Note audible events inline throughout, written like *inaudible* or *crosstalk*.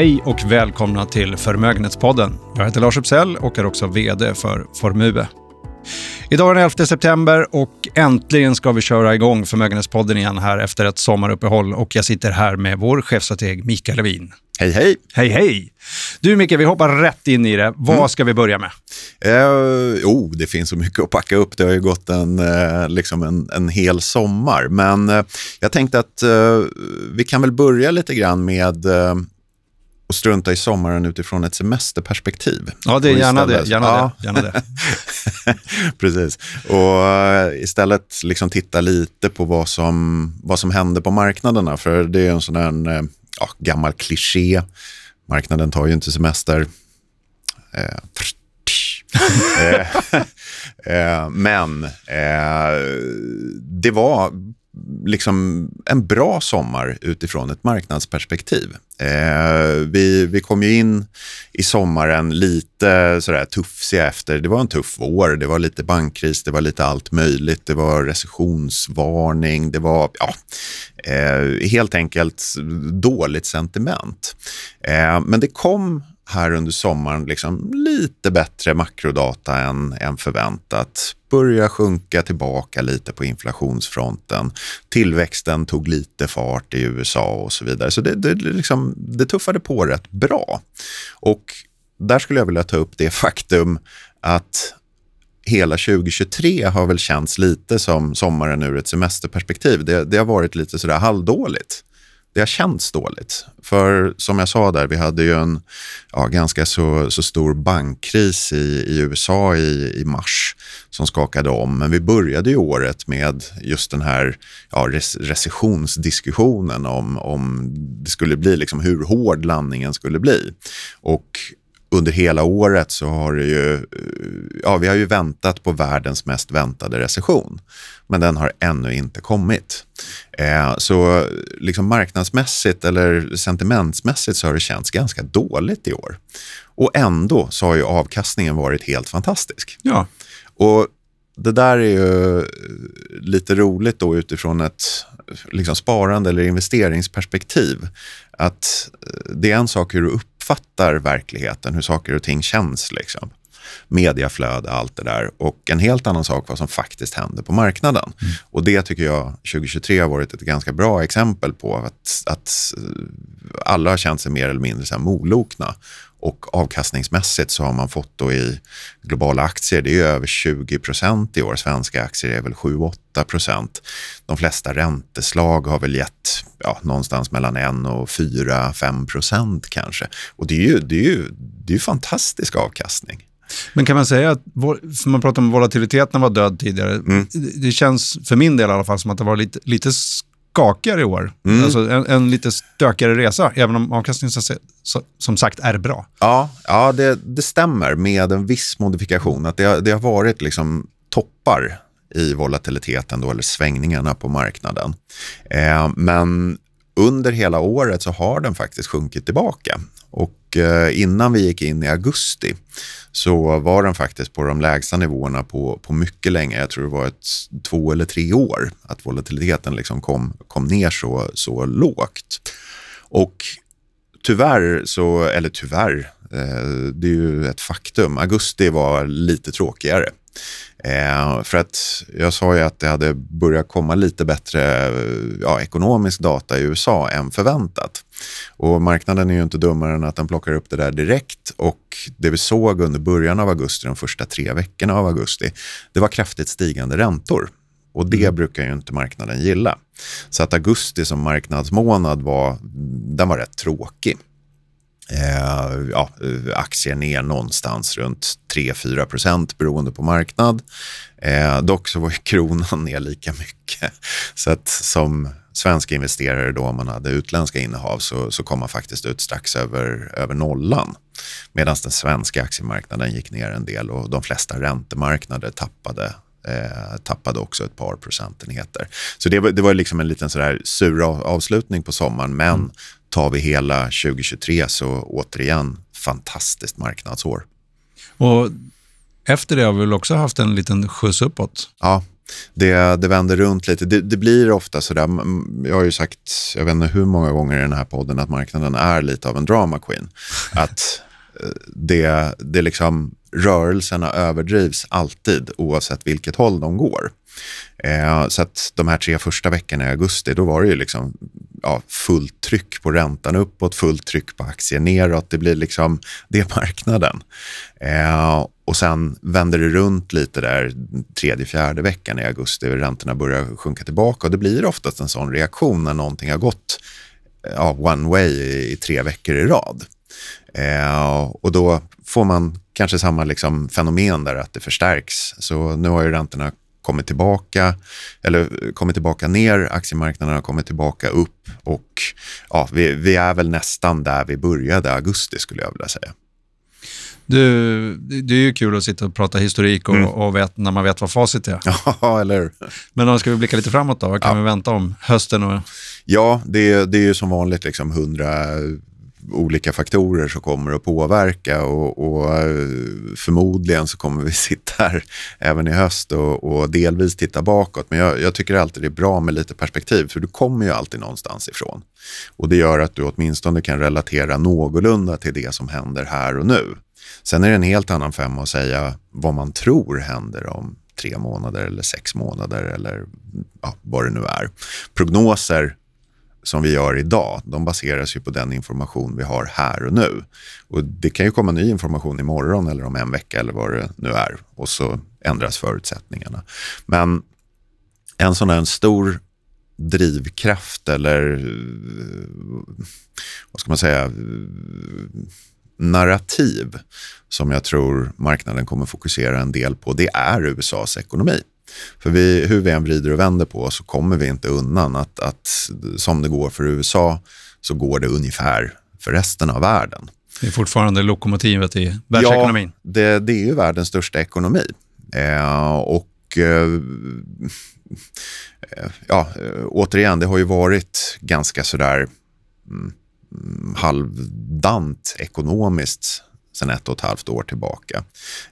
Hej och välkomna till Förmögenhetspodden. Jag heter Lars Uppsell och är också VD för Formue. Idag är den 11 september och äntligen ska vi köra igång Förmögenhetspodden igen här efter ett sommaruppehåll och jag sitter här med vår chefstrateg Mikael Levin. Hej, hej. Hej, hej. Du Mikael, vi hoppar rätt in i det. Vad mm. ska vi börja med? Eh, oh, det finns så mycket att packa upp. Det har ju gått en, eh, liksom en, en hel sommar. Men eh, jag tänkte att eh, vi kan väl börja lite grann med eh, och strunta i sommaren utifrån ett semesterperspektiv. Ja, det är gärna det. Gärna ja. det, gärna det. *laughs* Precis. Och uh, istället liksom titta lite på vad som, vad som händer på marknaderna. För det är en sån här uh, ja, gammal kliché. Marknaden tar ju inte semester. Uh, *laughs* *laughs* men det var liksom en bra sommar utifrån ett marknadsperspektiv. Eh, vi, vi kom ju in i sommaren lite sådär tuffsiga efter. Det var en tuff vår, det var lite bankkris, det var lite allt möjligt. Det var recessionsvarning, det var ja, eh, helt enkelt dåligt sentiment. Eh, men det kom här under sommaren liksom lite bättre makrodata än, än förväntat. Börja sjunka tillbaka lite på inflationsfronten. Tillväxten tog lite fart i USA och så vidare. Så det, det, liksom, det tuffade på rätt bra. Och där skulle jag vilja ta upp det *laughs* faktum att hela 2023 har väl känts lite som sommaren ur ett semesterperspektiv. Det, det har varit lite sådär halvdåligt det har känts dåligt. För som jag sa där, vi hade ju en ja, ganska så, så stor bankkris i, i USA i, i mars som skakade om. Men vi började ju året med just den här ja, recessionsdiskussionen om, om det skulle bli, liksom hur hård landningen skulle bli. Och under hela året så har det ju, ja, vi har ju väntat på världens mest väntade recession. Men den har ännu inte kommit. Eh, så liksom marknadsmässigt eller sentimentsmässigt så har det känts ganska dåligt i år. Och ändå så har ju avkastningen varit helt fantastisk. Ja. Och det där är ju lite roligt då utifrån ett liksom sparande eller investeringsperspektiv. Att det är en sak hur du uppfattar verkligheten, hur saker och ting känns. Liksom mediaflöde, allt det där. Och en helt annan sak vad som faktiskt händer på marknaden. Mm. Och det tycker jag 2023 har varit ett ganska bra exempel på att, att alla har känt sig mer eller mindre så molokna. Och avkastningsmässigt så har man fått då i globala aktier, det är över 20 procent i år. Svenska aktier är väl 7-8 procent. De flesta ränteslag har väl gett ja, någonstans mellan 1 och 4-5 procent kanske. Och det är ju, det är ju, det är ju fantastisk avkastning. Men kan man säga att, man pratar om volatiliteten var död tidigare, mm. det känns för min del i alla fall som att det var lite, lite skakigare i år. Mm. Alltså en, en, lite stökigare resa, även om avkastningen som sagt är bra. Ja, ja det, det stämmer med en viss modifikation. Att det, det har varit liksom toppar i volatiliteten då, eller svängningarna på marknaden. Eh, men under hela året så har den faktiskt sjunkit tillbaka. Och eh, innan vi gick in i augusti så var den faktiskt på de lägsta nivåerna på, på mycket länge. Jag tror det var ett två eller tre år att volatiliteten liksom kom, kom ner så, så lågt. Och tyvärr, så, eller tyvärr, eh, det är ju ett faktum. Augusti var lite tråkigare. Eh, för att jag sa ju att det hade börjat komma lite bättre ja, ekonomisk data i USA än förväntat. Och marknaden är ju inte dummare än att den plockar upp det där direkt och det vi såg under början av augusti, de första tre veckorna av augusti, det var kraftigt stigande räntor. Och det mm. brukar ju inte marknaden gilla. Så att augusti som marknadsmånad var, den var rätt tråkig. Eh, ja, aktier ner någonstans runt 3-4 procent beroende på marknad. Eh, dock så var kronan ner lika mycket. Så att som svenska investerare då, om man hade utländska innehav, så, så kom man faktiskt ut strax över, över nollan. Medan den svenska aktiemarknaden gick ner en del och de flesta räntemarknader tappade eh, tappade också ett par procentenheter. Så det var, det var liksom en liten sådär sur avslutning på sommaren, men mm tar vi hela 2023 så återigen fantastiskt marknadsår. Och efter det har vi väl också haft en liten skjuts uppåt? Ja, det, det vänder runt lite. Det, det blir ofta så där, jag har ju sagt, jag vet inte hur många gånger i den här podden, att marknaden är lite av en drama queen. *laughs* Att eh, det, det liksom, rörelserna överdrivs alltid oavsett vilket håll de går. Eh, så att de här tre första veckorna i augusti, då var det ju liksom ja, fullt tryck på räntan uppåt, fullt tryck på aktier neråt. Det blir liksom, *laughs* det är marknaden. Eh, och sen vänder det runt lite där tredje, fjärde veckan i augusti. och Räntorna börjar sjunka tillbaka och det blir oftast en sån reaktion när någonting har gått ja, one way i, i tre veckor i rad. Eh, och då får man kanske samma liksom fenomen där att det förstärks. Så nu har ju räntorna kommit tillbaka, eller kommit tillbaka ner, aktiemarknaden har kommit tillbaka upp och ja, vi, vi är väl nästan där vi började augusti skulle jag vilja säga. Du, det är ju kul att sitta och prata historik och, mm. och vet, när man vet vad facit är. *laughs* Ja, eller hur? Men om ska vi blicka lite framåt då? Vad kan ja. vi vänta om hösten? Och... Ja, det, det är ju som vanligt liksom 100 olika faktorer som kommer att påverka och, och eh, förmodligen så kommer vi *laughs* sitta här även i höst och, och delvis titta bakåt. Men jag, jag, tycker alltid det är bra med lite perspektiv för du kommer ju alltid någonstans ifrån. Och det gör att du åtminstone kan relatera någorlunda till det som händer här och nu. Sen är det en helt annan femma att säga vad man tror händer om tre månader eller sex månader eller ja, vad det nu är. Prognoser som vi gör idag, de baseras ju på den information vi har här och nu. Och Det kan ju komma ny information imorgon eller om en vecka eller vad det nu är och så ändras förutsättningarna. Men en sån här en stor drivkraft eller eh, vad ska man säga narrativ som jag tror marknaden kommer fokusera en del på, det är USAs ekonomi. För vi, hur vi än vrider och vänder på så kommer vi inte undan att, att som det går för USA så går det ungefär för resten av världen. Det är fortfarande lokomotivet i världsekonomin. Ja, det, det är ju världens största ekonomi. Eh, och eh, ja, återigen, det har ju varit ganska sådär mm, halvdant ekonomiskt sedan ett och ett halvt år tillbaka.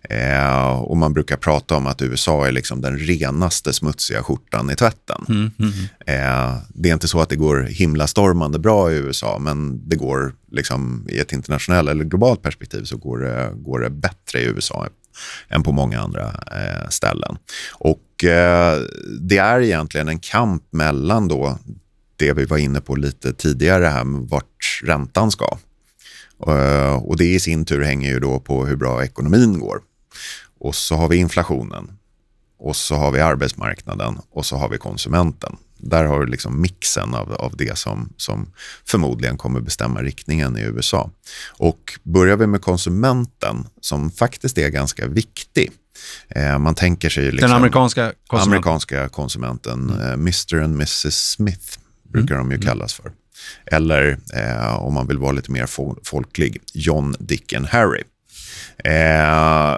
Eh, och man brukar prata om att USA är liksom den renaste smutsiga skjortan i tvätten. Mm, mm, mm. Eh, det är inte så att det går himla stormande bra i USA, men det går liksom i ett internationellt eller globalt perspektiv så går det, går det bättre i USA än på många andra eh, ställen. Och eh, det är egentligen en kamp mellan då det vi var inne på lite tidigare här med vart räntan ska. Eh, och det i sin tur hänger ju då på hur bra ekonomin går. Och så har vi inflationen. Och så har vi arbetsmarknaden och så har vi konsumenten. Där har du liksom mixen av, av det som, som förmodligen kommer bestämma riktningen i USA. Och börjar vi med konsumenten, som faktiskt är ganska viktig. Eh, man tänker sig... Liksom, Den amerikanska konsumenten? Amerikanska konsumenten, mm. eh, Mr and Mrs Smith brukar mm. de ju mm. kallas för. Eller eh, om man vill vara lite mer folklig, John, Dick and Harry. Eh,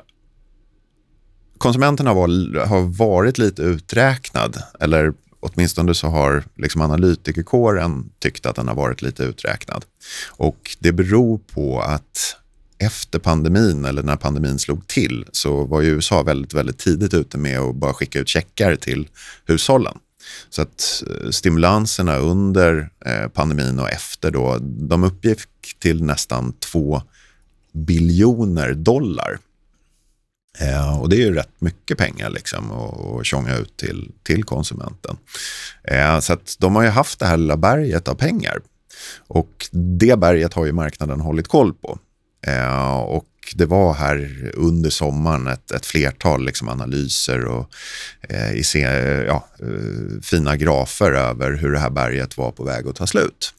konsumenten har, var, har varit lite uträknad, eller åtminstone så har liksom analytikerkåren tyckt att den har varit lite uträknad. Och det beror på att efter pandemin, eller när pandemin slog till, så var ju USA väldigt, väldigt tidigt ute med att bara skicka ut checkar till hushållen. Så att eh, stimulanserna under eh, pandemin och efter då, de uppgick till nästan 2 biljoner dollar. Eh, och det är ju rätt mycket pengar liksom att tjonga ut till, till konsumenten. Eh, så att de har ju haft det här lilla berget av pengar. Och det berget har ju marknaden hållit koll på. Eh, och det var här under sommaren ett, ett flertal liksom analyser och eh, i se, ja, eh, fina grafer över hur det här berget var på väg att ta slut.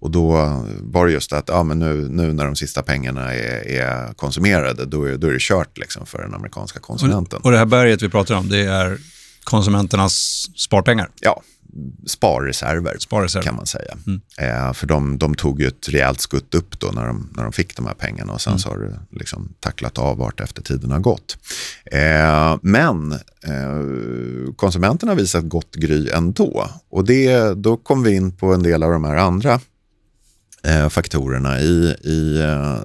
Och då var det just att ja, men nu, nu när de sista pengarna är, är konsumerade, då är, då är det kört liksom för den amerikanska konsumenten. Och, och det här berget vi pratar om, det är konsumenternas sparpengar? Ja, sparreserver, sparreserver. kan man säga. Mm. Eh, för de, de, tog ju ett rejält skutt upp då när de, när de fick de här pengarna och sen mm. så har det liksom tacklat av vart efter tiden har gått. Eh, men eh, konsumenterna har visat gott gry ändå och det, då kom vi in på en del av de här andra eh, faktorerna i, i eh,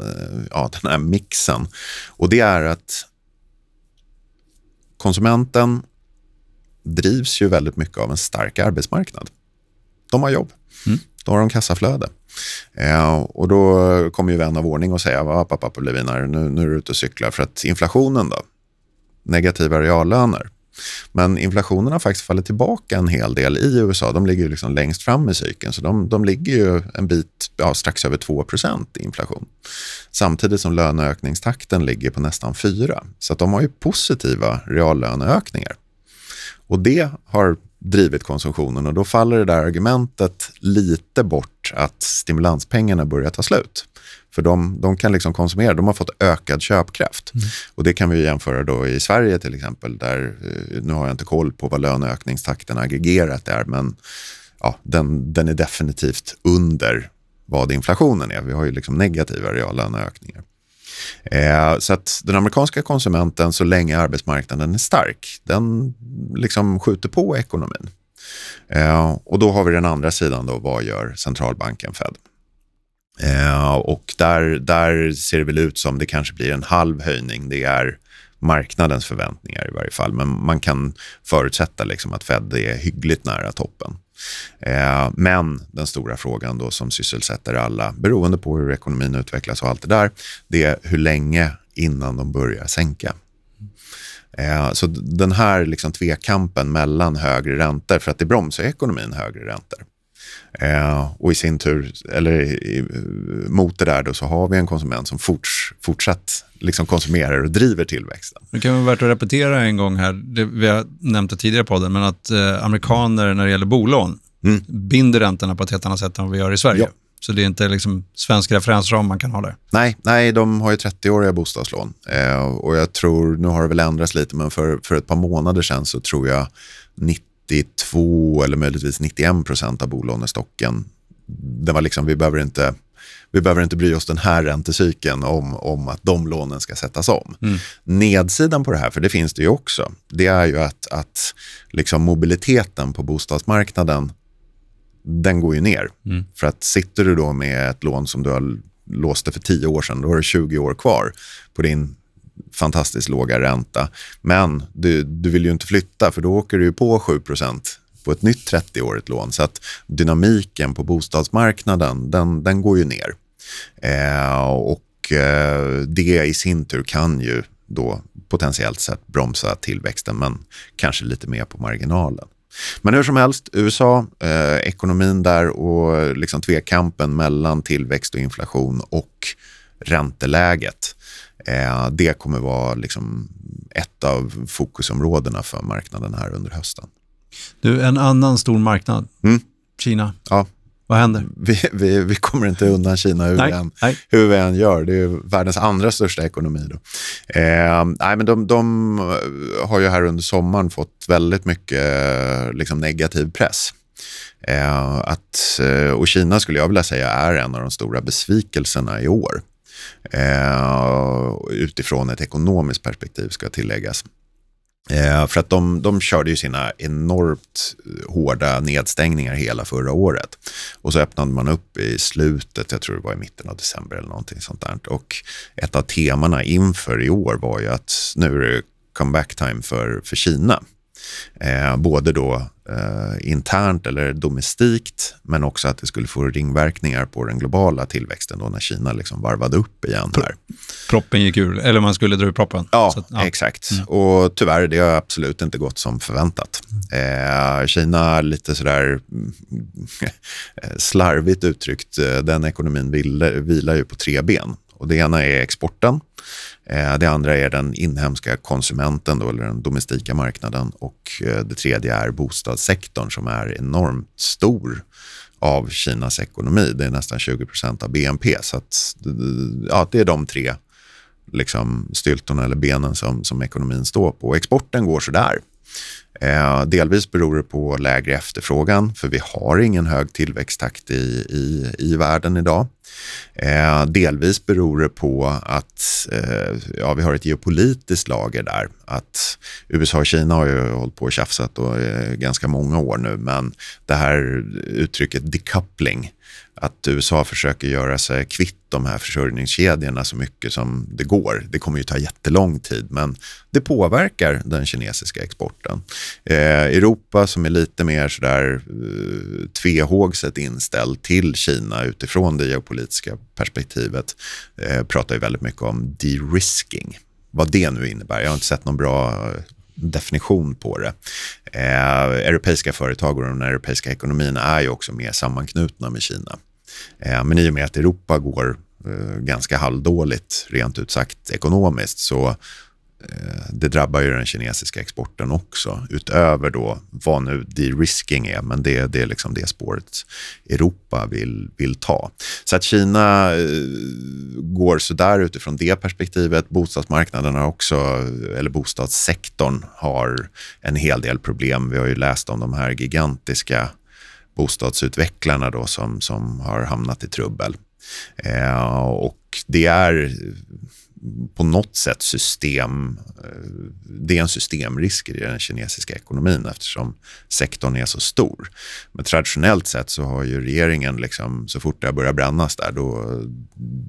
ja, den här mixen. Och det är att konsumenten drivs ju väldigt mycket av en stark arbetsmarknad. De har jobb. Mm. Då har de kassaflöde. Eh, och då kommer ju vän av ordning och säga, vad pappa Levinar, nu, nu är du ute och cyklar. För att inflationen då? Negativa reallöner. Men inflationen har faktiskt fallit tillbaka en hel del i USA. De ligger liksom längst fram i cykeln, så de, de ligger ju en bit, ja, strax över 2 i inflation. Samtidigt som löneökningstakten ligger på nästan 4 Så de har ju positiva reallöneökningar. Och det har drivit konsumtionen och då faller det där argumentet lite bort att stimulanspengarna börjar ta slut. För de, de kan liksom konsumera, de har fått ökad köpkraft. Mm. Och det kan vi jämföra då i Sverige till exempel, där, eh, nu har jag inte koll på vad löneökningstakten aggregerat är, men ja, den, den är definitivt under vad inflationen är. Vi har ju liksom negativa reallöneökningar. Eh, så att den amerikanska konsumenten, så länge arbetsmarknaden är stark, den liksom skjuter på ekonomin. Eh, och då har vi den andra sidan, då, vad gör centralbanken Fed? Eh, och där, där ser det väl ut som det kanske blir en halv höjning. Det är marknadens förväntningar i varje fall. Men man kan förutsätta liksom att Fed är hyggligt nära toppen. Eh, men den stora frågan då som sysselsätter alla, beroende på hur ekonomin utvecklas och allt det där, det är hur länge innan de börjar sänka. Eh, så den här liksom tvekampen mellan högre räntor, för att det bromsar ekonomin högre räntor. Eh, och i sin tur, eller i, mot det där då, så har vi en konsument som forts, fortsatt liksom konsumerar och driver tillväxten. Det kan vara värt att repetera en gång här, det, vi har nämnt det tidigare på podden, men att eh, amerikaner när det gäller bolån mm. binder räntorna på ett helt annat sätt än vad vi gör i Sverige. Ja. Så det är inte liksom svensk referensram man kan ha där? Nej, nej de har ju 30-åriga bostadslån. Eh, och jag tror, nu har det väl ändrats lite, men för, för ett par månader sedan så tror jag 90 92 eller möjligtvis 91 procent av bolånestocken. Det var liksom, vi behöver inte vi behöver inte bry oss den här räntecykeln om, om att de lånen ska sättas om. Mm. Nedsidan på det här, för det finns det ju också, det är ju att, att liksom mobiliteten på bostadsmarknaden, den går ju ner. Mm. För att sitter du då med ett lån som du har låste för 10 år sedan, då har du 20 år kvar på din fantastiskt låga ränta. Men du, du vill ju inte flytta för då åker du på 7% på ett nytt 30-årigt lån. Så att dynamiken på bostadsmarknaden, den, den går ju ner. Eh, och eh, det i sin tur kan ju då potentiellt sett bromsa tillväxten, men kanske lite mer på marginalen. Men hur som helst, USA, eh, ekonomin där och liksom tvekampen mellan tillväxt och inflation och ränteläget. Eh, det kommer vara liksom ett av fokusområdena för marknaden här under hösten. Du, en annan stor marknad, mm. Kina. Ja. Vad händer? Vi, vi, vi kommer inte undan Kina hur, nej, vi än, nej. hur vi än gör. Det är världens andra största ekonomi. Då. Eh, nej, men de, de, har ju här under sommaren fått väldigt mycket liksom, negativ press. Eh, att, eh, och Kina skulle jag vilja säga är en av de stora besvikelserna i år. Eh, utifrån ett ekonomiskt perspektiv ska tilläggas. Eh, för att de, de körde ju sina enormt hårda nedstängningar hela förra året. Och så öppnade man upp i slutet, jag tror det var i mitten av december eller någonting sånt där. Och ett av temana inför i år var ju att nu är det comeback time för, för Kina. Eh, både då eh, internt eller domestikt, men också att det skulle få ringverkningar på den globala tillväxten då när Kina liksom varvade upp igen. Där. Proppen gick ur, eller man skulle dra ur proppen. Ja, att, ja. exakt. Mm. Och tyvärr, det har absolut inte gått som förväntat. Eh, Kina, lite sådär *laughs* slarvigt uttryckt, eh, den ekonomin vilar, vilar ju på tre ben. Och det ena är exporten. Eh, det andra är den inhemska konsumenten, då, eller den domestika marknaden. Och eh, det tredje är bostadssektorn som är enormt stor av Kinas ekonomi. Det är nästan 20 procent av BNP. Så att, ja, det är de tre liksom, styltorna eller benen som, som ekonomin står på. Exporten går sådär. Eh, delvis beror det på lägre efterfrågan, för vi har ingen hög tillväxttakt i, i, i världen idag. Eh, delvis beror det på att eh, ja, vi har ett geopolitiskt lager där. Att USA och Kina har ju hållit på och tjafsat och, eh, ganska många år nu, men det här uttrycket decoupling att USA försöker göra sig kvitt de här försörjningskedjorna så mycket som det går. Det kommer ju ta jättelång tid, men det påverkar den kinesiska exporten. Eh, Europa som är lite mer sådär eh, tvehågset inställd till Kina utifrån det geopolitiska perspektivet eh, pratar ju väldigt mycket om de-risking. Vad det nu innebär. Jag har inte sett någon bra eh, definition på det. Eh, europeiska företag och den europeiska ekonomin är ju också mer sammanknutna med Kina. Eh, men i och med att Europa går eh, ganska halvdåligt, rent ut sagt ekonomiskt, så Eh, det drabbar ju den kinesiska exporten också, utöver då vad nu de-risking är, men det, det är liksom det spåret Europa vill, vill ta. Så att Kina eh, går sådär utifrån det perspektivet. Bostadsmarknaden har också, eller bostadssektorn har en hel del problem. Vi har ju läst om de här gigantiska bostadsutvecklarna då som, som har hamnat i trubbel. Eh, och det är på något sätt system, eh, det är en systemrisk i den kinesiska ekonomin eftersom sektorn är så stor. Men traditionellt sett så har ju regeringen, liksom, så fort det har börjat brännas där, då,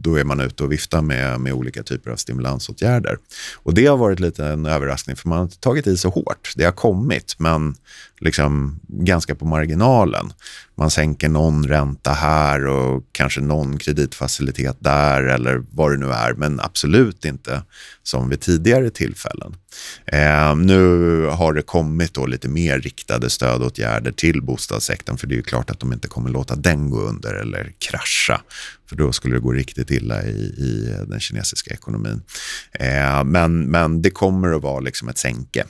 då är man ute och viftar med, med olika typer av stimulansåtgärder. Och det har varit lite en överraskning för man har inte tagit i så hårt. Det har kommit, men liksom ganska på marginalen. Man sänker någon ränta här och kanske någon kreditfacilitet där eller vad det nu är, men absolut inte som vid tidigare tillfällen. Eh, nu har det kommit då lite mer riktade stödåtgärder till bostadssektorn för det är ju klart att de inte kommer låta den gå under eller krascha för då skulle det gå riktigt illa i, i den kinesiska ekonomin. Eh, men, men det kommer att vara liksom ett sänke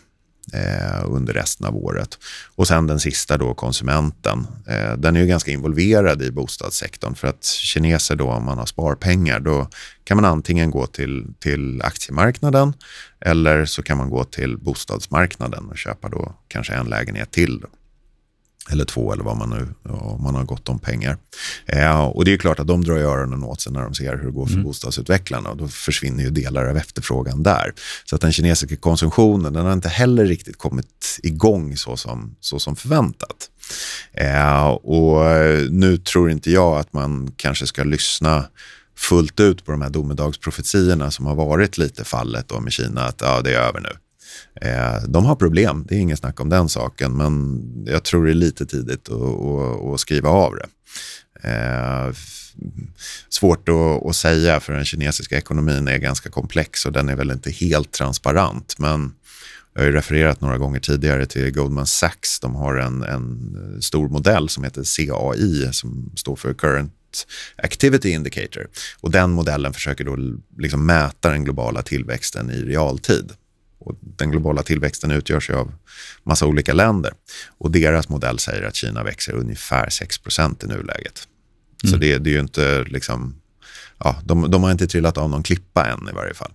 Eh, under resten av året. Och sen den sista då, konsumenten. Eh, den är ju ganska involverad i bostadssektorn för att kineser då, om man har sparpengar, då kan man antingen gå till, till aktiemarknaden eller så kan man gå till bostadsmarknaden och köpa då kanske en lägenhet till. Då eller två eller vad man nu, om man har gott om pengar. Eh, och det är klart att de drar öronen åt sig när de ser hur det går för mm. bostadsutvecklarna och då försvinner ju delar av efterfrågan där. Så att den kinesiska konsumtionen den har inte heller riktigt kommit igång så som, så som förväntat. Eh, och nu tror inte jag att man kanske ska lyssna fullt ut på de här domedagsprofetiorna som har varit lite fallet då med Kina, att ja, det är över nu. Eh, de har problem, det är inget snack om den saken, men jag tror det är lite tidigt att, att, att skriva av det. Eh, svårt att, att, säga för den kinesiska ekonomin är ganska komplex och den är väl inte helt transparent. Men jag har ju refererat några gånger tidigare till Goldman Sachs. De har en, en stor modell som heter CAI som står för Current Activity Indicator. Och den modellen försöker då liksom mäta den globala tillväxten i realtid. Och den globala tillväxten utgörs av massa olika länder. Och deras modell säger att Kina växer ungefär 6% i nuläget. Mm. Så det, det, är ju inte liksom... Ja, de, de har inte trillat av någon klippa än i varje fall.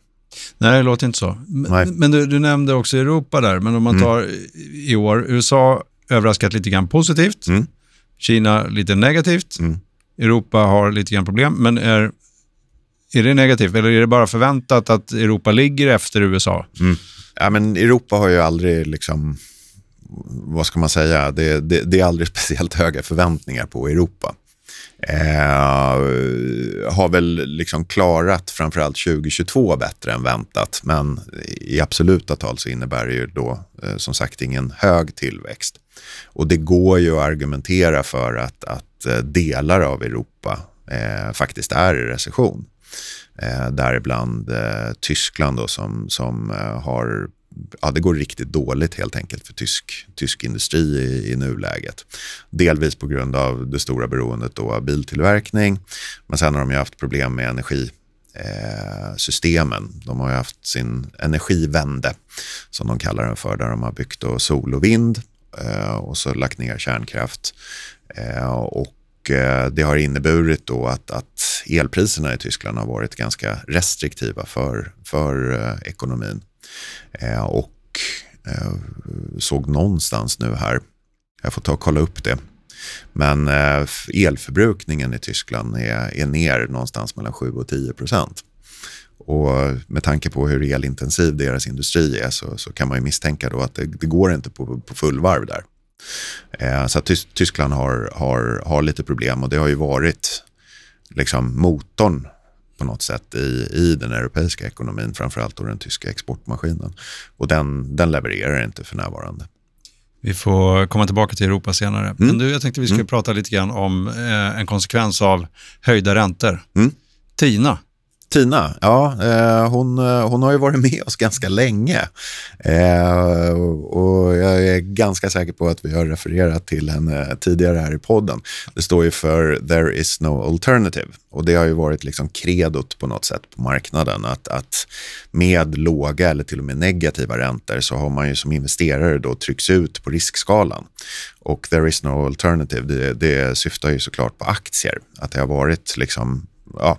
Nej, det låter inte så. Nej. Men du, du, nämnde också Europa där, men om man mm. tar mm. i år, USA överraskat lite grann positivt, mm. Kina lite negativt, mm. Europa har lite grann problem, men är är det negativt eller är det bara förväntat att Europa ligger efter USA? Ja, men Europa har ju aldrig, liksom, vad ska man säga, det, det, det är aldrig *laughs* speciellt höga förväntningar på Europa. Eh, har väl liksom klarat framförallt 2022 bättre än väntat. Men i absoluta tal så innebär det ju då eh, som sagt ingen hög tillväxt. Och det går ju att argumentera för att, att eh, delar av Europa eh, faktiskt är i recession. Eh, däribland eh, Tyskland då, som, som eh, har ja, det går riktigt dåligt helt enkelt för tysk, tysk industri i, i nuläget. Delvis på grund av det stora beroendet då av biltillverkning. Men sen har de ju haft problem med energisystemen. Eh, de har ju haft sin energivände som de kallar den för, där de har byggt då sol och vind eh, och så lagt ner kärnkraft. Eh, och Eh, det har inneburit då att, att elpriserna i Tyskland har varit ganska restriktiva för, för eh, ekonomin. Eh, och såg någonstans nu här, jag får ta och kolla upp det, men elförbrukningen i Tyskland är, är ner någonstans mellan 7 och 10 procent. Och med tanke på hur elintensiv deras industri är så, så kan man ju misstänka då att det, det går inte på, på fullvarv där. Eh, så Tyskland har, har, har lite problem och det har ju varit liksom motorn på något sätt i, i den europeiska ekonomin, framförallt då den tyska exportmaskinen. Och den, den levererar inte för närvarande. Vi får komma tillbaka till Europa senare. Mm. Men du, jag tänkte vi skulle mm. prata lite grann om eh, en konsekvens av höjda räntor. Mm. Tina, Tina, ja, eh, hon, eh, hon har ju varit med oss ganska länge. Eh, och jag är ganska säker på att vi har refererat till henne tidigare här i podden. Det står ju för “There is no alternative” och det har ju varit liksom kredot på något sätt på marknaden. Att, att med låga eller till och med negativa räntor så har man ju som investerare då trycks ut på riskskalan. Och “There is no alternative” det, det syftar ju såklart på aktier. Att det har varit liksom ja,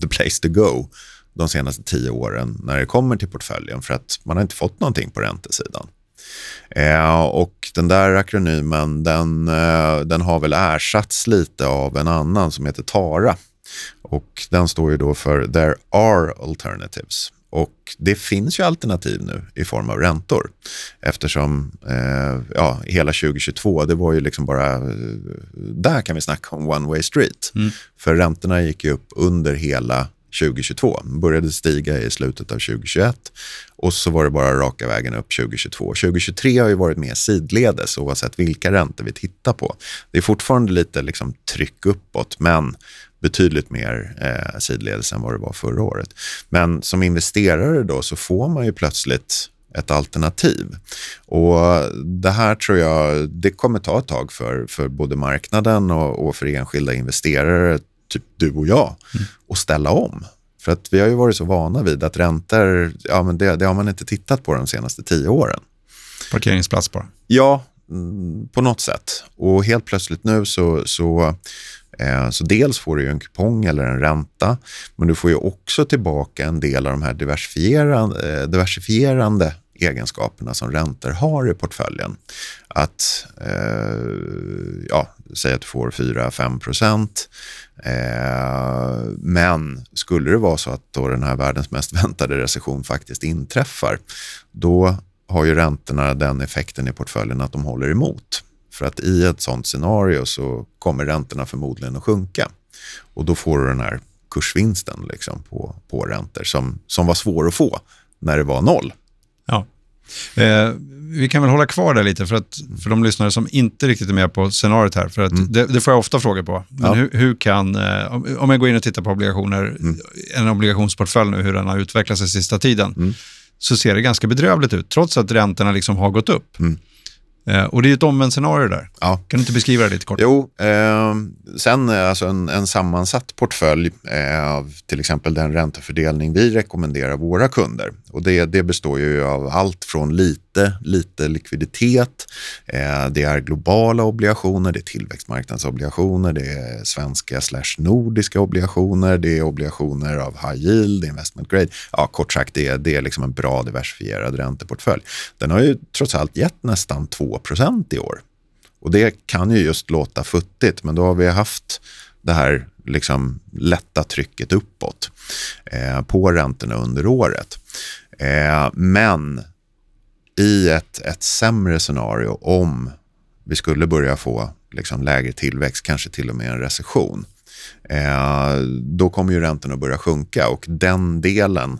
the place to go de senaste tio åren när det kommer till portföljen för att man har inte fått någonting på räntesidan. Eh, och den där akronymen den, eh, den har väl ersatts lite av en annan som heter TARA. Och den står ju då för There are alternatives. Och det finns ju alternativ nu i form av räntor eftersom eh, ja, hela 2022, det var ju liksom bara, eh, där kan vi snacka om one way street. Mm. För räntorna gick ju upp under hela 2022, började stiga i slutet av 2021 och så var det bara raka vägen upp 2022. 2023 har ju varit mer sidledes oavsett vilka räntor vi tittar på. Det är fortfarande lite liksom tryck uppåt, men betydligt mer eh, sidledes än vad det var förra året. Men som investerare då så får man ju plötsligt ett alternativ. Och Det här tror jag det kommer ta ett tag för, för både marknaden och, och för enskilda investerare, typ du och jag, mm. att ställa om. För att vi har ju varit så vana vid att räntor, ja, men det, det har man inte tittat på de senaste tio åren. Parkeringsplats bara? Ja, mm, på något sätt. Och helt plötsligt nu så, så Eh, så dels får du en kupong eller en ränta, men du får ju också tillbaka en del av de här diversifierande, eh, diversifierande egenskaperna som räntor har i portföljen. Att, eh, ja, säg att du får 4-5 procent. Eh, men skulle det vara så att då den här världens mest *laughs* väntade recession faktiskt inträffar, då har ju räntorna den effekten i portföljen att de håller emot. För att i ett sånt scenario så kommer räntorna förmodligen att sjunka. Och då får du den här kursvinsten liksom på, på räntor som, som var svår att få när det var noll. Ja. Eh, vi kan väl hålla kvar där lite för, att, för de lyssnare som inte riktigt är med på scenariot här. För att mm. det, det, får jag ofta frågor på. Men ja. hur, hur, kan, eh, om jag går in och tittar på obligationer, mm. en obligationsportfölj nu, hur den har utvecklat sig sista tiden, mm. så ser det ganska bedrövligt ut, trots att räntorna liksom har gått upp. Eh, och det är ett omvänt scenario där. Ja. Kan du inte beskriva det lite kort? Jo, eh, sen alltså en, en sammansatt portfölj eh, av till exempel den räntefördelning vi rekommenderar våra kunder. Och det, det består ju av allt från lite, lite likviditet, eh, det är globala obligationer, det är tillväxtmarknadsobligationer, det är svenska slash nordiska obligationer, det är obligationer av high yield, investment grade. Ja, kort sagt, det är, det är liksom en bra diversifierad ränteportfölj. Den har ju trots allt gett nästan 2 i år. Och det kan ju just låta futtigt, men då har vi haft det här liksom lätta trycket uppåt eh, på räntorna under året. Eh, men i ett, ett sämre scenario, om vi skulle börja få liksom lägre tillväxt, kanske till och med en recession, eh, då kommer ju räntorna att börja sjunka och den delen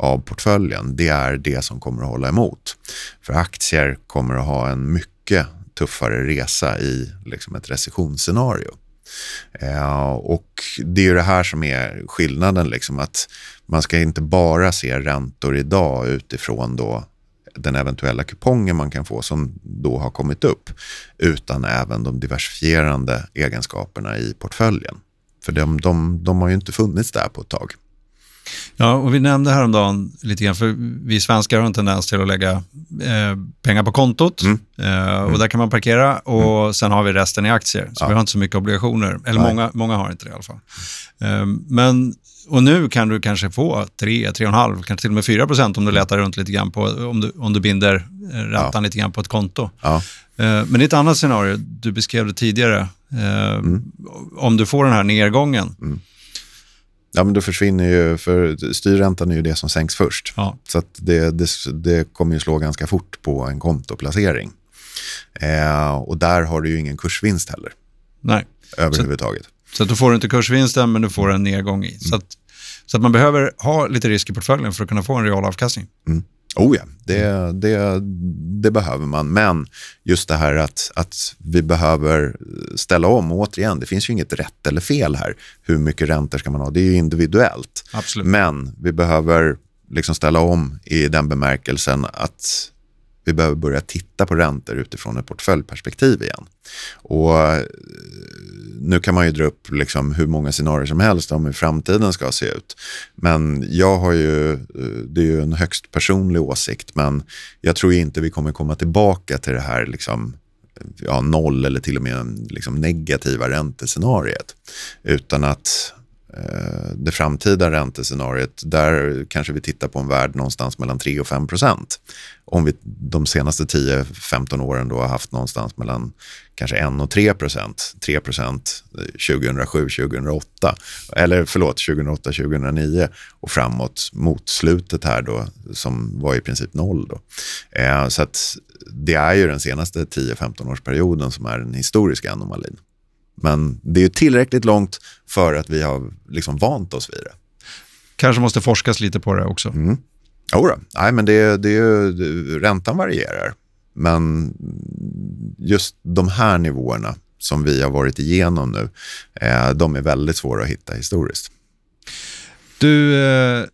av portföljen, det är det som kommer att hålla emot. För aktier kommer att ha en mycket tuffare resa i liksom ett recessionsscenario. Eh, och det är det här som är skillnaden, liksom, att man ska inte bara se räntor idag utifrån då den eventuella kupongen man kan få som då har kommit upp, utan även de diversifierande egenskaperna i portföljen. För de, de, de har ju inte funnits där på ett tag. Ja, och vi nämnde häromdagen lite grann, för vi svenskar har en tendens till att lägga eh, pengar på kontot mm. Eh, och mm. där kan man parkera och mm. sen har vi resten i aktier. Så ja. vi har inte så mycket obligationer, eller många, många har inte det i alla fall. Eh, men och nu kan du kanske få 3, 3,5, kanske till och med 4 procent om du letar runt lite grann på, om du, om du binder eh, räntan ja. lite grann på ett konto. Ja. Eh, men i ett annat scenario, du beskrev det tidigare, eh, mm. om du får den här nedgången, mm Ja, men då försvinner ju, för styrräntan är ju det som sänks först. Ja. Så det, det, det, kommer ju slå ganska fort på en kontoplacering. Eh, och där har du ju ingen kursvinst heller. Nej. Överhuvudtaget. Så, så att då får du inte kursvinsten, men du får en nedgång i. Mm. Så, att, så att man behöver ha lite risk i portföljen för att kunna få en real avkastning. Mm. Oh ja, det, det, det, behöver man. Men just det här att, att vi behöver ställa om. Och återigen, det finns ju inget rätt eller fel här. Hur mycket räntor ska man ha? Det är ju individuellt. Absolut. Men vi behöver liksom ställa om i den bemärkelsen att vi behöver börja titta på räntor utifrån ett portföljperspektiv igen. Och eh, nu kan man ju dra upp liksom hur många scenarier som helst om hur framtiden ska se ut. Men jag har ju, eh, det är ju en högst personlig åsikt, men jag tror inte vi kommer komma tillbaka till det här liksom, ja, noll eller till och med liksom negativa räntescenariet. Utan att Eh, det framtida räntescenariet, där kanske vi tittar på en värld någonstans mellan 3 och 5 procent. Om vi de senaste 10-15 åren då har haft någonstans mellan kanske 1 och 3 procent. 3 procent eh, 2007-2008, eller förlåt 2008-2009 och framåt mot slutet här då som var i princip noll. Då. Eh, så att det är ju den senaste 10-15 årsperioden som är den historiska anomalin. Men det är tillräckligt långt för att vi har liksom vant oss vid det. Kanske måste forskas lite på det också. Mm. Jodå, Nej, men det, det, det, räntan varierar. Men just de här nivåerna som vi har varit igenom nu, eh, de är väldigt svåra att hitta historiskt. Du, eh,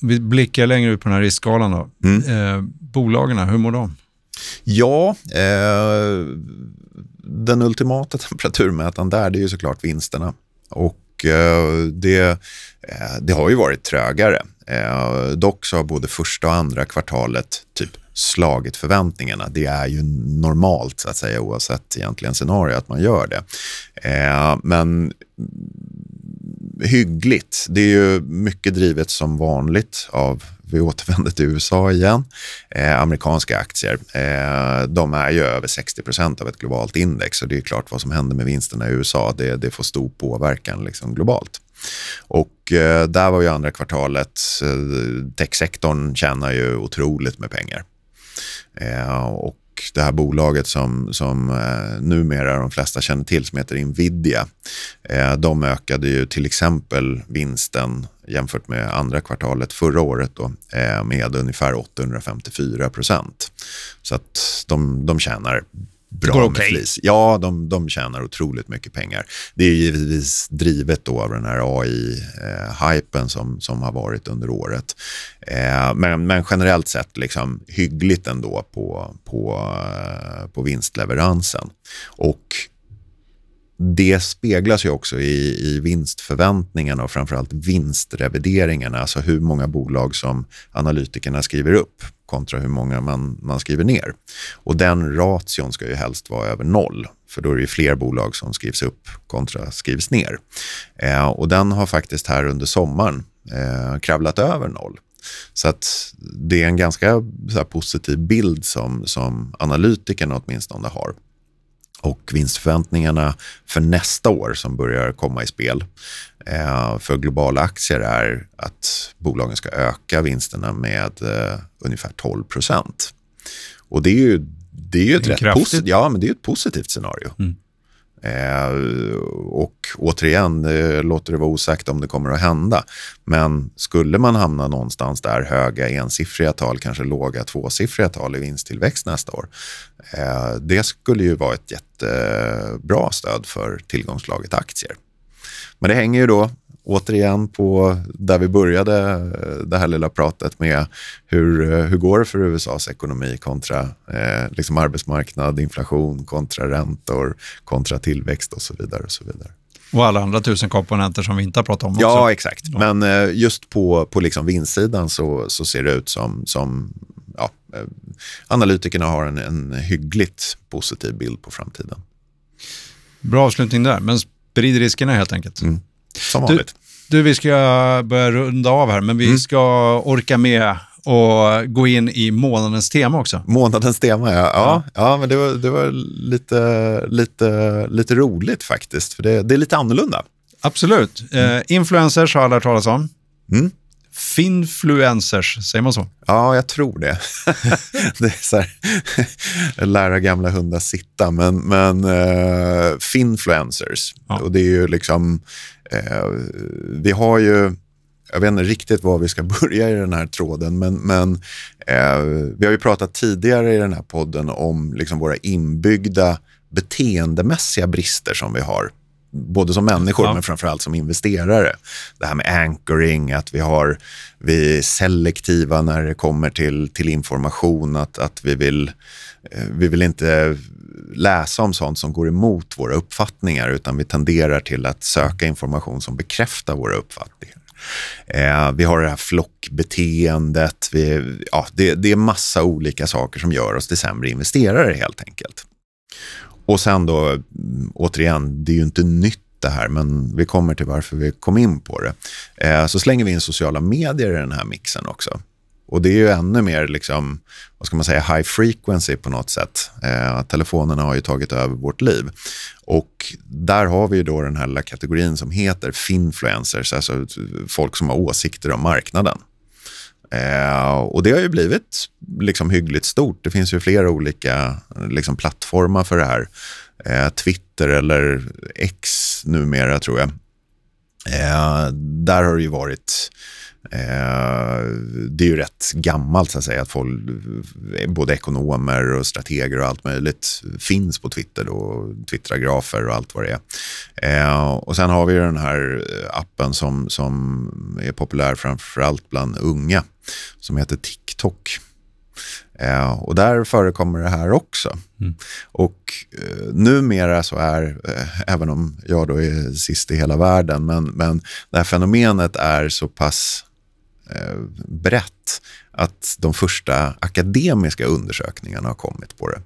vi blickar längre ut på den här riskskalan. Då. Mm. Eh, bolagen, hur mår de? Ja, eh, den ultimata *laughs* temperaturmätaren där det är ju såklart vinsterna. Och eh, det, eh, det har ju varit trögare. Eh, dock så har både första och andra kvartalet typ slagit förväntningarna. Det är ju normalt så att säga oavsett egentligen scenario att man gör det. Eh, men hyggligt. Det är ju mycket drivet som vanligt av vi återvänder till USA igen. Eh, amerikanska aktier, eh, de är ju över 60 procent av ett globalt index och det är klart vad som händer med vinsterna i USA, det, det får stor påverkan liksom globalt. Och eh, där var ju andra kvartalet, eh, techsektorn tjänar ju otroligt med pengar. Eh, och det här bolaget som, som eh, numera de flesta känner till som heter Nvidia. Eh, de ökade ju till exempel vinsten jämfört med andra kvartalet förra året då, eh, med ungefär 854 procent. Så att de, de tjänar bra med okay. flis. Ja, de, de tjänar otroligt mycket pengar. Det är givetvis drivet då av den här AI-hypen eh, som, som har varit under året. Eh, men, men generellt sett liksom hyggligt ändå på, på, på vinstleveransen. Och det speglas ju också i, i vinstförväntningarna och framförallt vinstrevideringarna, alltså hur många bolag som analytikerna skriver upp kontra hur många man, man skriver ner. Och den ration ska ju helst vara över noll, för då är det fler bolag som skrivs upp kontra skrivs ner. Eh, och den har faktiskt här under sommaren eh, kravlat över noll. Så att det är en ganska här, positiv bild som, som analytikerna åtminstone har och vinstförväntningarna för nästa år som börjar komma i spel eh, för globala aktier är att bolagen ska öka vinsterna med eh, ungefär 12 procent. Och det är ju, det är ju ett, rätt posit- ja, men det är ett positivt scenario. Mm. Eh, och återigen, eh, låter det vara osagt om det kommer att hända. Men skulle man hamna någonstans där höga ensiffriga tal, kanske låga tvåsiffriga tal i vinsttillväxt nästa år. Eh, det skulle ju vara ett jättebra stöd för tillgångslaget aktier. Men det hänger ju då återigen på där vi började eh, det här lilla pratet med hur, eh, hur går det för USAs ekonomi kontra eh, liksom arbetsmarknad, inflation, kontra räntor, kontra tillväxt och så vidare. Och så vidare. Och alla andra tusen komponenter som vi inte har pratat om också. Ja, exakt. Ja. Men eh, just på, på liksom vinstsidan så, så ser det ut som, som ja, analytikerna har en, en hyggligt positiv bild på framtiden. Bra avslutning där, men sprid riskerna helt enkelt. Mm. Som vanligt. Du, du, vi ska börja runda av här, men vi mm. ska orka med och gå in i månadens tema också. Månadens tema, ja. Ja, ja. men det var, det var lite, lite, lite roligt faktiskt, för det, det är lite annorlunda. Absolut. Mm. Eh, influencers har alla hört talas om. Mm. finfluencers, säger man så? Ja, jag tror det. *laughs* det är så här, *laughs* lära gamla hundar sitta, men, men uh, finfluencers. Ja. Och det är ju liksom, uh, vi har ju, jag vet inte riktigt var vi ska *laughs* börja i den här tråden, men, men uh, vi har ju pratat tidigare i den här podden om liksom våra inbyggda beteendemässiga brister som vi har både som människor ja. men framförallt som investerare. Det här med anchoring, att vi, har, vi är selektiva när det kommer till, till information, att, att vi, vill, eh, vi vill inte läsa om sånt som går emot våra uppfattningar utan vi tenderar till att söka information som bekräftar våra uppfattningar. Eh, vi har det här flockbeteendet. Vi, ja, det, det är massa olika saker som gör oss till sämre investerare helt enkelt. Och sen då, återigen, det är ju inte nytt det här, men vi kommer till varför vi kom in på det. Eh, så slänger vi in sociala medier i den här mixen också. Och det är ju ännu mer, liksom, vad ska man säga, high frequency på något sätt. Eh, telefonerna har ju tagit över vårt liv. Och där har vi ju då den här lilla kategorin som heter finfluencers, alltså folk som har åsikter om marknaden. Eh, och det har ju blivit liksom hyggligt stort. Det finns ju flera olika liksom, plattformar för det här. Eh, Twitter eller X numera tror jag. Eh, där har det ju varit Eh, det är ju rätt gammalt så att säga att folk, både ekonomer och strateger och allt möjligt finns på Twitter och Twittragrafer och allt vad det är. Eh, och sen har vi den här appen som, som är populär framförallt bland unga som heter TikTok. Eh, och där förekommer det här också. Mm. Och eh, numera så är, eh, även om jag då är sist i hela världen, men, men det här fenomenet är så pass eh, brett att de första akademiska undersökningarna har kommit på det.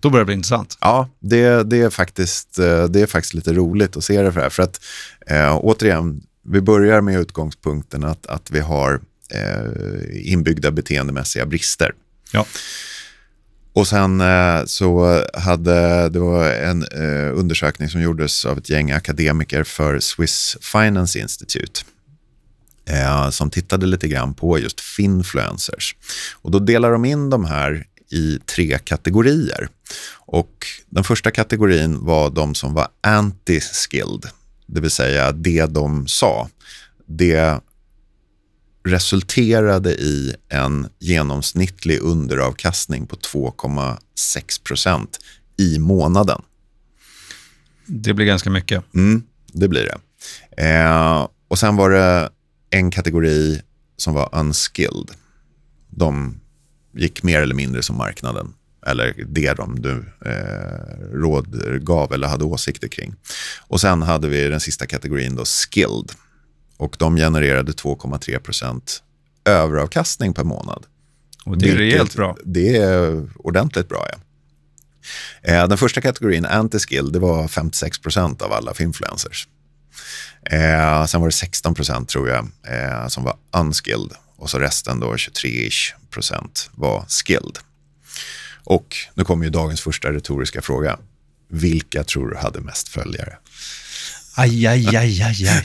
Då börjar det bli intressant. Ja, det, det, är, faktiskt, eh, det är faktiskt lite roligt att se det för här. För att, eh, återigen, vi börjar med utgångspunkten att, att vi har eh, inbyggda beteendemässiga brister. Ja. Och sen eh, så hade det var en eh, undersökning som gjordes av ett gäng akademiker för Swiss Finance Institute eh, som tittade lite grann på just finfluencers. Och då delar de in de här i tre kategorier. Och den första kategorin var de som var anti-skilled, det vill säga det de sa. Det resulterade i en genomsnittlig underavkastning på 2,6 procent i månaden. Det blir ganska mycket. Mm, det blir det. Eh, och Sen var det en kategori som var unskilled. De gick mer eller mindre som marknaden eller det de du eh, råd gav eller hade åsikter kring. Och Sen hade vi den sista kategorin, då, skilled och de genererade 2,3 procent överavkastning per månad. Och det är rejält bra. Det är ordentligt bra, ja. Eh, den första kategorin, anti-skill, det var 56 procent av alla influencers. Eh, sen var det 16 procent, tror jag, eh, som var unskilled. Och så resten, då 23 procent, var skilled. Och nu kommer ju dagens första retoriska fråga. Vilka tror du hade mest följare? Aj, aj, aj, aj, aj.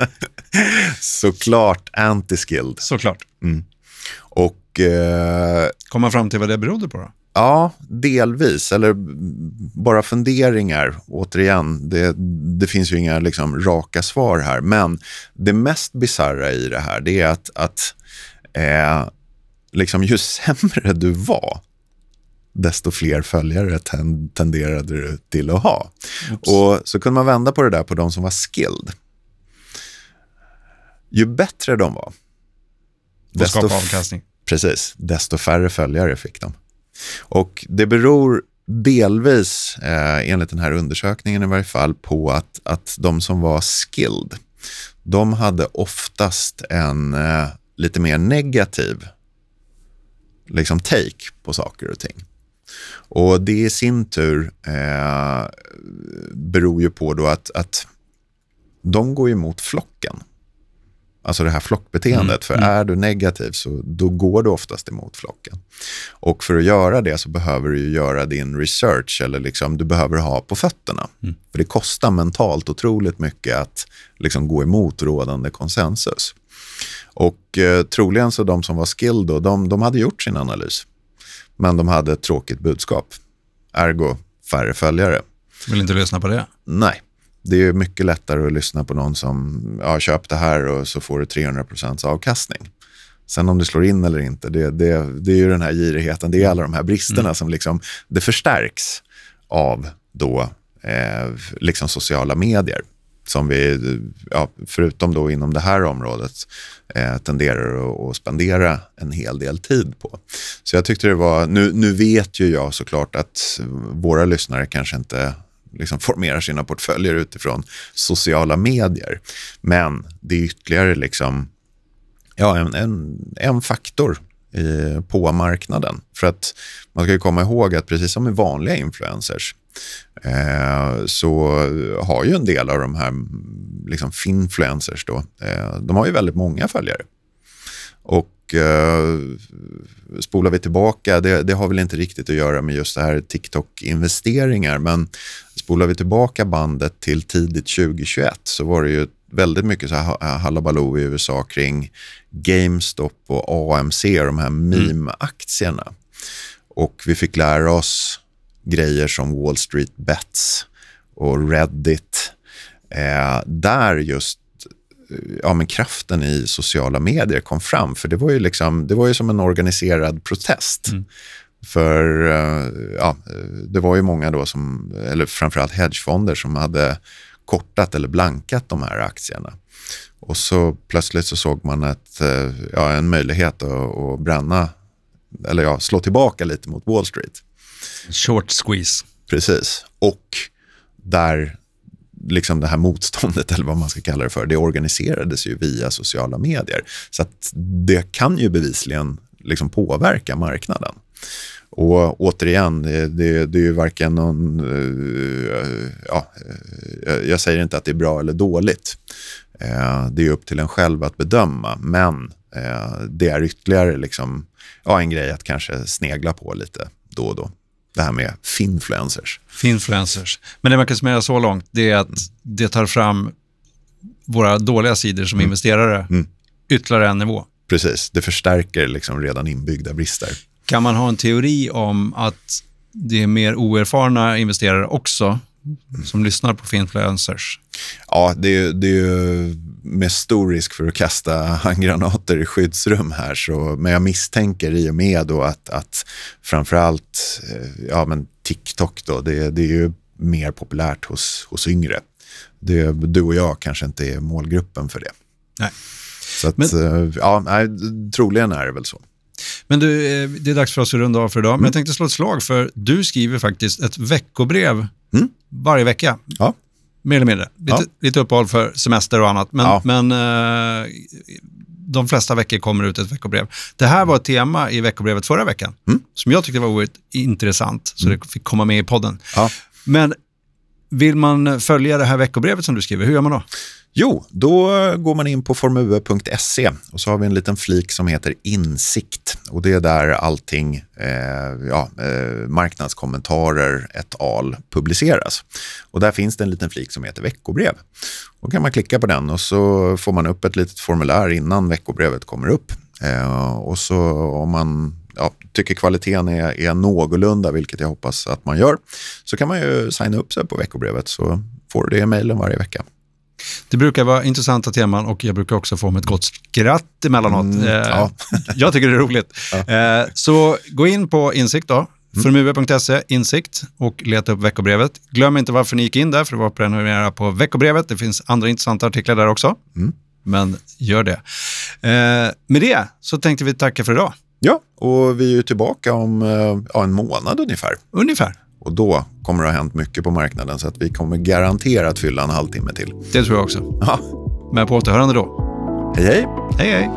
*laughs* Såklart anti-skilled. Såklart. Mm. Eh, Kom man fram till vad det berodde på då? Ja, delvis. Eller bara funderingar. Återigen, det, det finns ju inga liksom, raka svar här. Men det mest bizarra i det här det är att, att eh, liksom, ju *laughs* sämre du var, desto fler följare tenderade du till att ha. Oops. Och Så kunde man vända på det där på de som var skilled. Ju bättre de var, desto, avkastning. Precis, desto färre följare fick de. Och Det beror delvis, eh, enligt den här undersökningen i varje fall, på att, att de som var skilled, de hade oftast en eh, lite mer negativ liksom take på saker och ting. Och det i sin tur eh, beror ju på då att, att de går emot flocken. Alltså det här flockbeteendet. Mm. För Mm. är du negativ så då går du oftast emot flocken. Och för att göra det så behöver du göra din research eller liksom, du behöver ha på fötterna. Mm. För det kostar mentalt otroligt mycket att liksom gå emot rådande konsensus. Och eh, troligen så de som var skilled då, de, de hade gjort sin analys. Men de hade ett tråkigt budskap. Ergo färre följare. Vill inte lyssna på det. Nej, det är mycket lättare att lyssna på någon som ja, köp det här och så får du 300% avkastning. Sen om det slår in eller inte, det, det, det är ju den här girigheten, det är alla de här bristerna som liksom, det förstärks av då eh, liksom sociala medier som vi, ja, förutom då inom det här området, eh, tenderar att, att spendera en hel del tid på. Så jag tyckte det var, nu, nu vet ju jag såklart att våra lyssnare kanske inte liksom formerar sina portföljer utifrån sociala medier. Men det är ytterligare liksom, ja, en, en, en faktor i, på marknaden. För att man ska ju komma ihåg att precis som med vanliga influencers eh, så har ju en del av de här liksom finfluencers då, eh, de har ju väldigt många följare. Och eh, spolar vi tillbaka, det, det har väl inte riktigt att göra med just det här TikTok-investeringar, men spolar vi tillbaka bandet till tidigt 2021 så var det ju väldigt mycket så här halabaloo i USA kring GameStop och AMC och de här meme-aktierna. Och vi fick lära oss grejer som Wall Street Bets och Reddit, eh, där just ja, men kraften i sociala medier kom fram. För det var ju, liksom, det var ju som en organiserad protest. Mm. För eh, ja, det var ju många då som, eller framförallt hedgefonder som hade kortat eller blankat de här aktierna. Och så plötsligt så såg man ett, eh, ja, en möjlighet att, att bränna, eller ja, slå tillbaka lite mot Wall Street. Short squeeze. Precis. Och där liksom det här motståndet, *laughs* eller vad man ska kalla det för, det organiserades ju via sociala medier. Så att det kan ju bevisligen liksom påverka marknaden. Och återigen, det, det, det är ju varken någon... Uh, ja, uh, jag säger inte att det är bra eller dåligt. Det är upp till en själv att bedöma, men det är ytterligare liksom, ja, en grej att kanske snegla på lite då och då det här med finfluencers. Finfluencers. Men det man kan summera så långt, det är att det tar fram våra dåliga sidor som Mm. investerare Mm. ytterligare en nivå. Precis, det förstärker liksom redan inbyggda brister. Kan man ha en teori om att det är mer oerfarna investerare också som lyssnar på finfluencers? Ja, det är, det är ju med stor risk för att kasta handgranater i skyddsrum här. Så, men jag misstänker i och med då att, att framförallt eh, ja, men TikTok då, det, det är ju mer populärt hos, hos yngre. Det, du och jag kanske inte är målgruppen för det. Nej. Så att, Men- eh, ja, nej, troligen är det väl så. Men du, eh, det är dags för oss att runda av för idag. Men Mm. jag tänkte slå ett slag för du skriver faktiskt ett veckobrev Mm. varje vecka. Ja. Mer eller mindre. Lite, Ja. lite uppehåll för semester och annat. Men, Ja. men eh, de flesta veckor kommer ut ett veckobrev. Det här var ett tema i veckobrevet förra veckan Mm. som jag tyckte var oerhört intressant, så det fick komma med i podden. Ja. Men vill man följa det här veckobrevet som du skriver, hur gör man då? Jo, då går man in på formue.se och så har vi en liten flik som heter insikt. Och Det är där allting, eh, ja, eh, marknadskommentarer ett al publiceras. Och Där finns det en liten flik som heter veckobrev. Då kan man klicka på den och så får man upp ett litet formulär innan veckobrevet kommer upp. Eh, och så om man ja, tycker kvaliteten är, är någorlunda, vilket jag hoppas att man gör, så kan man ju signa upp sig på veckobrevet så får du det i mejlen varje vecka. Det brukar vara intressanta teman och jag brukar också få med ett gott skratt emellanåt. Mm, Eh, ja. *laughs* Jag tycker det är roligt. Eh, så gå in på Insikt då, Mm. formue.se, Insikt och leta upp veckobrevet. Glöm inte varför ni gick in där, för det var prenumerera på veckobrevet. Det finns andra intressanta artiklar där också. Mm. Men gör det. Eh, med det så tänkte vi tacka för idag. Ja, och vi är ju tillbaka om ja, en månad ungefär. Ungefär. Och då kommer det ha hänt mycket på marknaden så att vi kommer garanterat fylla en halvtimme till. Det tror jag också. Ja, Men på återhörande då. hej hej! Hej hej!